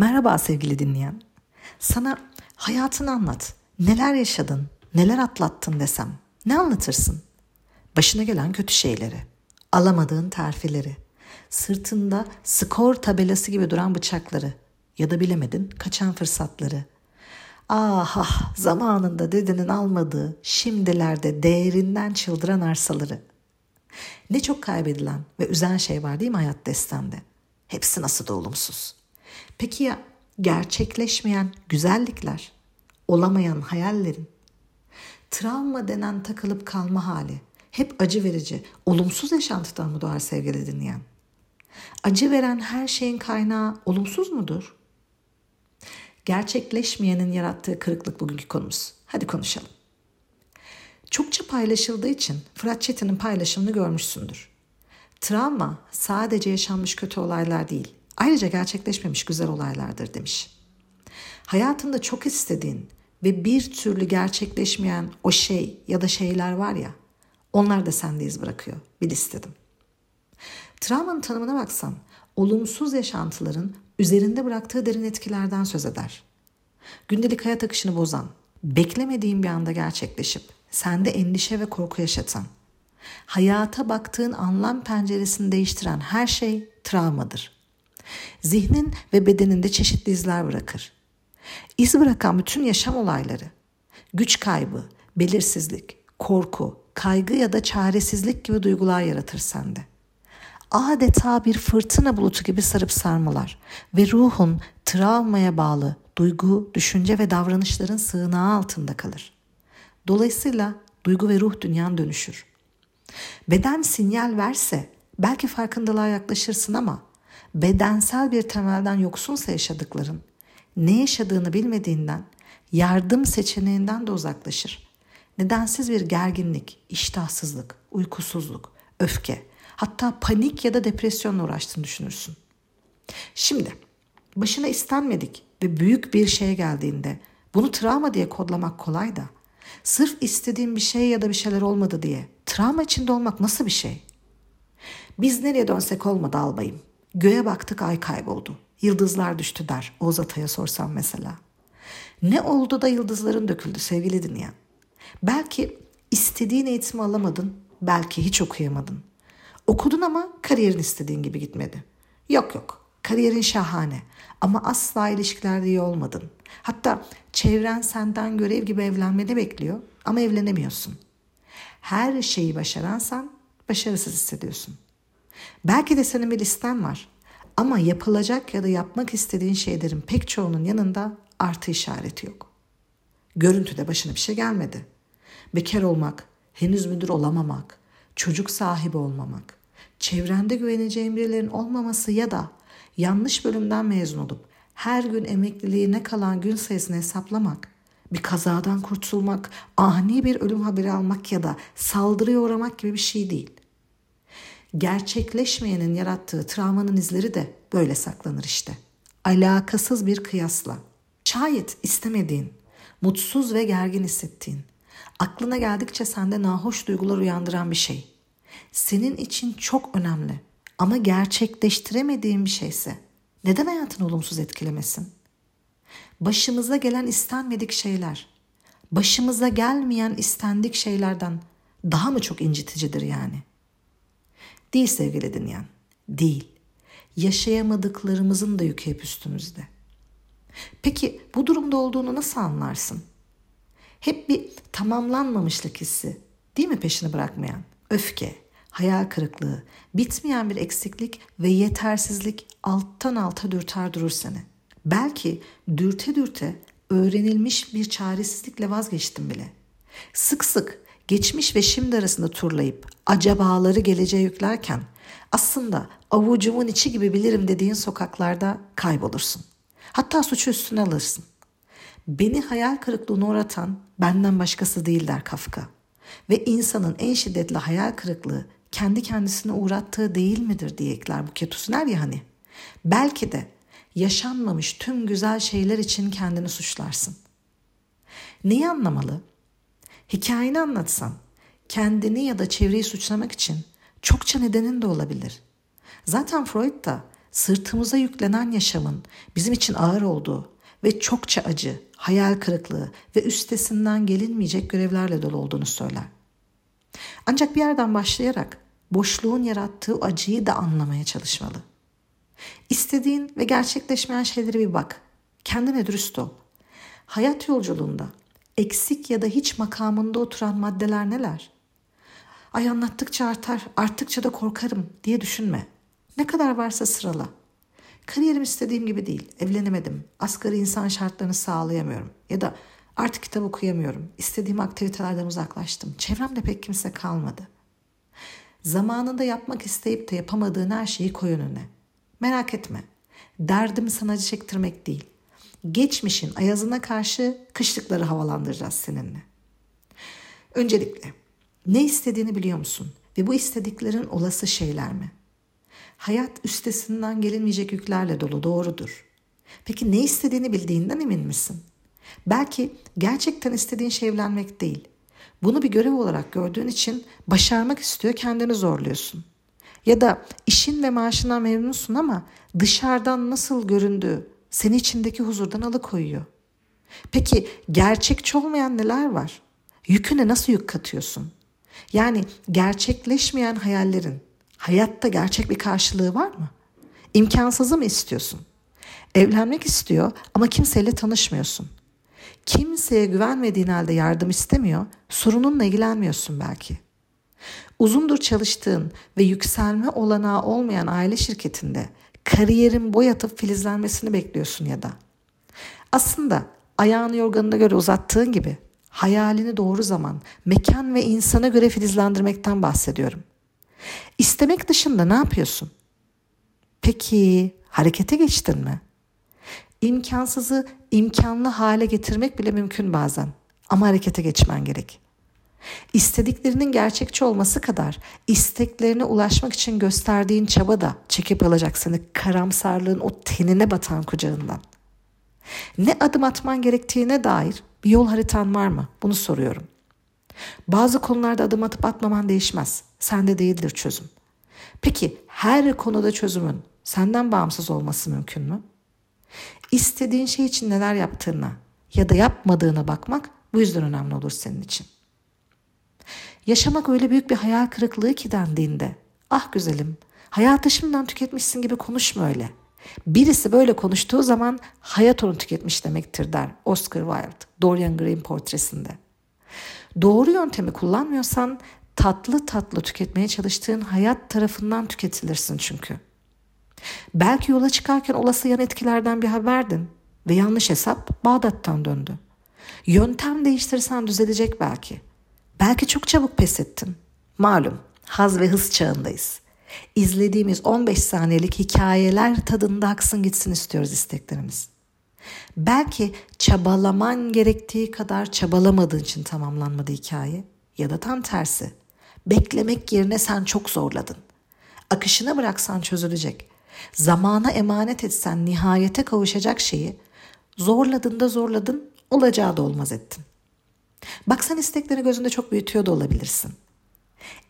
Merhaba sevgili dinleyen. Sana hayatını anlat. Neler yaşadın, neler atlattın desem ne anlatırsın? Başına gelen kötü şeyleri, alamadığın terfileri, sırtında skor tabelası gibi duran bıçakları ya da bilemedin kaçan fırsatları. Ah ah zamanında dedenin almadığı şimdilerde değerinden çıldıran arsaları. Ne çok kaybedilen ve üzen şey var değil mi hayat destende? Hepsi nasıl da olumsuz. Peki ya gerçekleşmeyen güzellikler, olamayan hayallerin, travma denen takılıp kalma hali hep acı verici, olumsuz yaşantıdan mı doğar sevgili dinleyen? Acı veren her şeyin kaynağı olumsuz mudur? Gerçekleşmeyenin yarattığı kırıklık bugünkü konumuz. Hadi konuşalım. Çokça paylaşıldığı için Fırat Çetin'in paylaşımını görmüşsündür. Travma sadece yaşanmış kötü olaylar değil, ayrıca gerçekleşmemiş güzel olaylardır demiş. Hayatında çok istediğin ve bir türlü gerçekleşmeyen o şey ya da şeyler var ya, onlar da sende iz bırakıyor. Bil istedim. Travmanın tanımına baksan, olumsuz yaşantıların üzerinde bıraktığı derin etkilerden söz eder. Gündelik hayat akışını bozan, beklemediğin bir anda gerçekleşip sende endişe ve korku yaşatan, hayata baktığın anlam penceresini değiştiren her şey travmadır. Zihnin ve bedeninde çeşitli izler bırakır. İz bırakan bütün yaşam olayları, güç kaybı, belirsizlik, korku, kaygı ya da çaresizlik gibi duygular yaratır sende. Adeta bir fırtına bulutu gibi sarıp sarmalar ve ruhun travmaya bağlı duygu, düşünce ve davranışların sığınağı altında kalır. Dolayısıyla duygu ve ruh dünyan dönüşür. Beden sinyal verse belki farkındalığa yaklaşırsın ama bedensel bir temelden yoksunsa yaşadıkların ne yaşadığını bilmediğinden yardım seçeneğinden de uzaklaşır. Nedensiz bir gerginlik, iştahsızlık, uykusuzluk, öfke, hatta panik ya da depresyonla uğraştığını düşünürsün. Şimdi başına istenmedik ve büyük bir şey geldiğinde bunu travma diye kodlamak kolay da sırf istediğim bir şey ya da bir şeyler olmadı diye travma içinde olmak nasıl bir şey? Biz nereye dönsek olmadı albayım. Göğe baktık ay kayboldu. Yıldızlar düştü der Oğuz Atay'a sorsam mesela. Ne oldu da yıldızların döküldü sevgili dinleyen? Belki istediğin eğitimi alamadın, belki hiç okuyamadın. Okudun ama kariyerin istediğin gibi gitmedi. Yok yok, kariyerin şahane ama asla ilişkilerde iyi olmadın. Hatta çevren senden görev gibi evlenmeni bekliyor ama evlenemiyorsun. Her şeyi başaransan başarısız hissediyorsun. Belki de senin bir listen var ama yapılacak ya da yapmak istediğin şeylerin pek çoğunun yanında artı işareti yok. Görüntüde başına bir şey gelmedi. Bekar olmak, henüz müdür olamamak, çocuk sahibi olmamak, çevrende güveneceğin birilerinin olmaması ya da yanlış bölümden mezun olup her gün emekliliğine kalan gün sayısını hesaplamak, bir kazadan kurtulmak, ani bir ölüm haberi almak ya da saldırıya uğramak gibi bir şey değil. Gerçekleşmeyenin yarattığı travmanın izleri de böyle saklanır işte. Alakasız bir kıyasla. Şayet istemediğin, mutsuz ve gergin hissettiğin, aklına geldikçe sende nahoş duygular uyandıran bir şey. Senin için çok önemli ama gerçekleştiremediğin bir şeyse neden hayatını olumsuz etkilemesin? Başımıza gelen istenmedik şeyler, başımıza gelmeyen istendik şeylerden daha mı çok inciticidir yani? Değil sevgili dinleyen, değil. Yaşayamadıklarımızın da yükü hep üstümüzde. Peki bu durumda olduğunu nasıl anlarsın? Hep bir tamamlanmamışlık hissi, değil mi peşini bırakmayan? Öfke, hayal kırıklığı, bitmeyen bir eksiklik ve yetersizlik alttan alta dürter durur seni. Belki dürte dürte öğrenilmiş bir çaresizlikle vazgeçtim bile. Sık sık geçmiş ve şimdi arasında turlayıp acabaları geleceğe yüklerken aslında avucumun içi gibi bilirim dediğin sokaklarda kaybolursun. Hatta suçu üstüne alırsın. Beni hayal kırıklığına uğratan benden başkası değil der Kafka. Ve insanın en şiddetli hayal kırıklığı kendi kendisine uğrattığı değil midir diye ekler bu ketusuner ya hani. Belki de yaşanmamış tüm güzel şeyler için kendini suçlarsın. Neyi anlamalı? Hikayeni anlatsan kendini ya da çevreyi suçlamak için çokça nedenin de olabilir. Zaten Freud da sırtımıza yüklenen yaşamın bizim için ağır olduğu ve çokça acı, hayal kırıklığı ve üstesinden gelinmeyecek görevlerle dolu olduğunu söyler. Ancak bir yerden başlayarak boşluğun yarattığı acıyı da anlamaya çalışmalı. İstediğin ve gerçekleşmeyen şeylere bir bak. Kendine dürüst ol. Hayat yolculuğunda eksik ya da hiç makamında oturan maddeler neler? Ay anlattıkça artar, arttıkça da korkarım diye düşünme. Ne kadar varsa sırala. Kariyerim istediğim gibi değil, evlenemedim, asgari insan şartlarını sağlayamıyorum ya da artık kitap okuyamıyorum, istediğim aktivitelerden uzaklaştım, çevremde pek kimse kalmadı. Zamanında yapmak isteyip de yapamadığın her şeyi koy önüne. Merak etme, derdim sana çektirmek değil. Geçmişin ayazına karşı kışlıkları havalandıracağız seninle. Öncelikle ne istediğini biliyor musun? Ve bu istediklerin olası şeyler mi? Hayat üstesinden gelinmeyecek yüklerle dolu doğrudur. Peki ne istediğini bildiğinden emin misin? Belki gerçekten istediğin şey evlenmek değil. Bunu bir görev olarak gördüğün için başarmak istiyor kendini zorluyorsun. Ya da işin ve maaşından memnunsun ama dışarıdan nasıl göründüğü seni içindeki huzurdan alıkoyuyor. Peki gerçekçi olmayan neler var? Yüküne nasıl yük katıyorsun? Yani gerçekleşmeyen hayallerin hayatta gerçek bir karşılığı var mı? İmkansızı mı istiyorsun? Evlenmek istiyor ama kimseyle tanışmıyorsun. Kimseye güvenmediğin halde yardım istemiyor, sorununla ilgilenmiyorsun belki. Uzundur çalıştığın ve yükselme olanağı olmayan aile şirketinde kariyerin boy atıp filizlenmesini bekliyorsun ya da. Aslında ayağını yorganına göre uzattığın gibi hayalini doğru zaman, mekan ve insana göre filizlendirmekten bahsediyorum. İstemek dışında ne yapıyorsun? Peki harekete geçtin mi? İmkansızı imkanlı hale getirmek bile mümkün bazen. Ama harekete geçmen gerek. İstediklerinin gerçekçi olması kadar isteklerine ulaşmak için gösterdiğin çaba da çekip alacak seni karamsarlığın o tenine batan kucağından. Ne adım atman gerektiğine dair bir yol haritan var mı? Bunu soruyorum. Bazı konularda adım atıp atmaman değişmez. Sende değildir çözüm. Peki her konuda çözümün senden bağımsız olması mümkün mü? İstediğin şey için neler yaptığına ya da yapmadığına bakmak bu yüzden önemli olur senin için. Yaşamak öyle büyük bir hayal kırıklığı ki dendiğinde ah güzelim hayatı şimdiden tüketmişsin gibi konuşma öyle. Birisi böyle konuştuğu zaman hayat onu tüketmiş demektir der Oscar Wilde Dorian Gray'in portresinde. Doğru yöntemi kullanmıyorsan tatlı tatlı tüketmeye çalıştığın hayat tarafından tüketilirsin çünkü. Belki yola çıkarken olası yan etkilerden bir haberdin ve yanlış hesap Bağdat'tan döndü. Yöntem değiştirsen düzelecek belki. Belki çok çabuk pes ettin. Malum haz ve hız çağındayız. İzlediğimiz 15 saniyelik hikayeler tadında aksın gitsin istiyoruz isteklerimiz. Belki çabalaman gerektiği kadar çabalamadığın için tamamlanmadı hikaye ya da tam tersi. Beklemek yerine sen çok zorladın. Akışına bıraksan çözülecek. Zamana emanet etsen nihayete kavuşacak şeyi zorladın da zorladın olacağı da olmaz ettin. Bak sen istekleri gözünde çok büyütüyor da olabilirsin.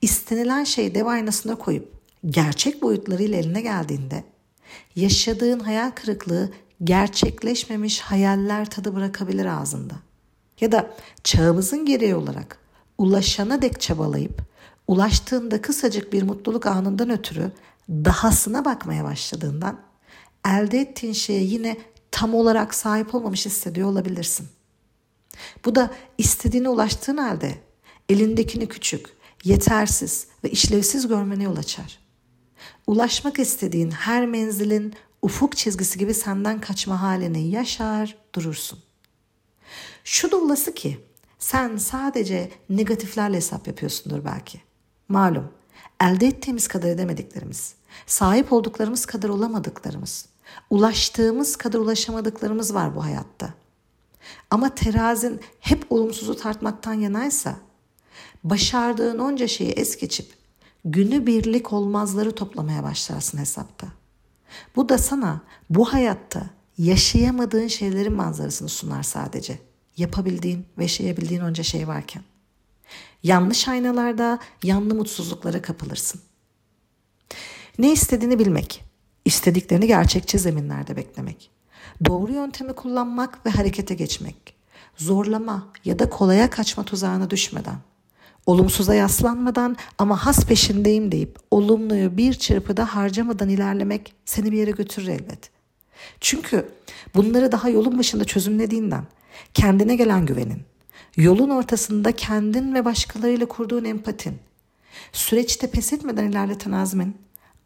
İstenilen şeyi dev aynasına koyup gerçek boyutlarıyla eline geldiğinde yaşadığın hayal kırıklığı gerçekleşmemiş hayaller tadı bırakabilir ağzında. Ya da çağımızın gereği olarak ulaşana dek çabalayıp ulaştığında kısacık bir mutluluk anından ötürü dahasına bakmaya başladığından elde ettiğin şeye yine tam olarak sahip olmamış hissediyor olabilirsin. Bu da istediğine ulaştığın halde elindekini küçük, yetersiz ve işlevsiz görmene yol açar. Ulaşmak istediğin her menzilin ufuk çizgisi gibi senden kaçma halini yaşar durursun. Şu da olası ki sen sadece negatiflerle hesap yapıyorsundur belki. Malum elde ettiğimiz kadar edemediklerimiz, sahip olduklarımız kadar olamadıklarımız, ulaştığımız kadar ulaşamadıklarımız var bu hayatta. Ama terazin hep olumsuzu tartmaktan yanaysa, başardığın onca şeyi es geçip günü birlik olmazları toplamaya başlarsın hesapta. Bu da sana bu hayatta yaşayamadığın şeylerin manzarasını sunar sadece. Yapabildiğin ve yaşayabildiğin onca şey varken. Yanlış aynalarda yanlı mutsuzluklara kapılırsın. Ne istediğini bilmek, İstediklerini gerçekçi zeminlerde beklemek. Doğru yöntemi kullanmak ve harekete geçmek. Zorlama ya da kolaya kaçma tuzağına düşmeden. Olumsuza yaslanmadan ama has peşindeyim deyip olumluyu bir çırpıda harcamadan ilerlemek seni bir yere götürür elbet. Çünkü bunları daha yolun başında çözümlediğinden kendine gelen güvenin, yolun ortasında kendin ve başkalarıyla kurduğun empatin, süreçte pes etmeden ilerleten azmin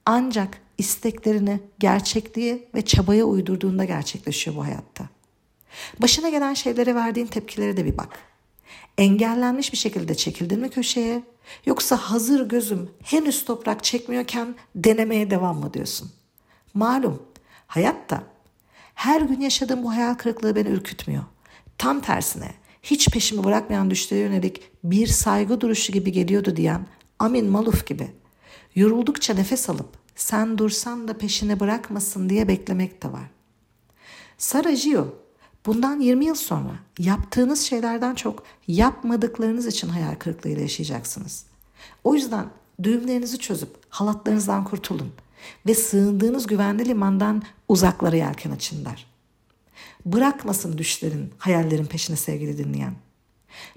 ancak isteklerini gerçekliğe ve çabaya uydurduğunda gerçekleşiyor bu hayatta. Başına gelen şeylere verdiğin tepkilere de bir bak. Engellenmiş bir şekilde çekildin mi köşeye yoksa hazır gözüm henüz toprak çekmiyorken denemeye devam mı diyorsun? Malum hayatta her gün yaşadığım bu hayal kırıklığı beni ürkütmüyor. Tam tersine hiç peşimi bırakmayan düşlere yönelik bir saygı duruşu gibi geliyordu diyen Amin Maluf gibi. Yoruldukça nefes alıp sen dursan da peşini bırakmasın diye beklemek de var. Sara Gio bundan 20 yıl sonra yaptığınız şeylerden çok yapmadıklarınız için hayal kırıklığıyla yaşayacaksınız. O yüzden düğümlerinizi çözüp halatlarınızdan kurtulun ve sığındığınız güvenli limandan uzaklara yelken açın der. Bırakmasın düşlerin, hayallerin peşine sevgili dinleyen.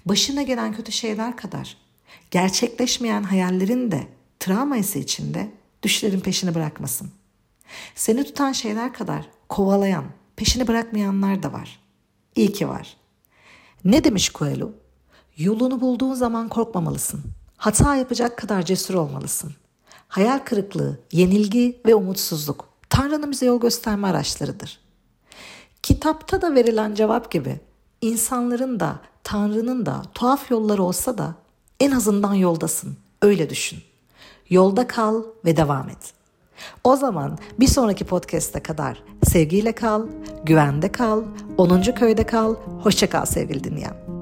Başına gelen kötü şeyler kadar gerçekleşmeyen hayallerin de travması içinde düşlerin peşini bırakmasın. Seni tutan şeyler kadar kovalayan, peşini bırakmayanlar da var. İyi ki var. Ne demiş Coelho? Yolunu bulduğun zaman korkmamalısın. Hata yapacak kadar cesur olmalısın. Hayal kırıklığı, yenilgi ve umutsuzluk Tanrı'nın bize yol gösterme araçlarıdır. Kitapta da verilen cevap gibi insanların da Tanrı'nın da tuhaf yolları olsa da en azından yoldasın. Öyle düşün. Yolda kal ve devam et. O zaman bir sonraki podcast'e kadar sevgiyle kal, güvende kal, 10. köyde kal, hoşça kal sevgili dinleyen.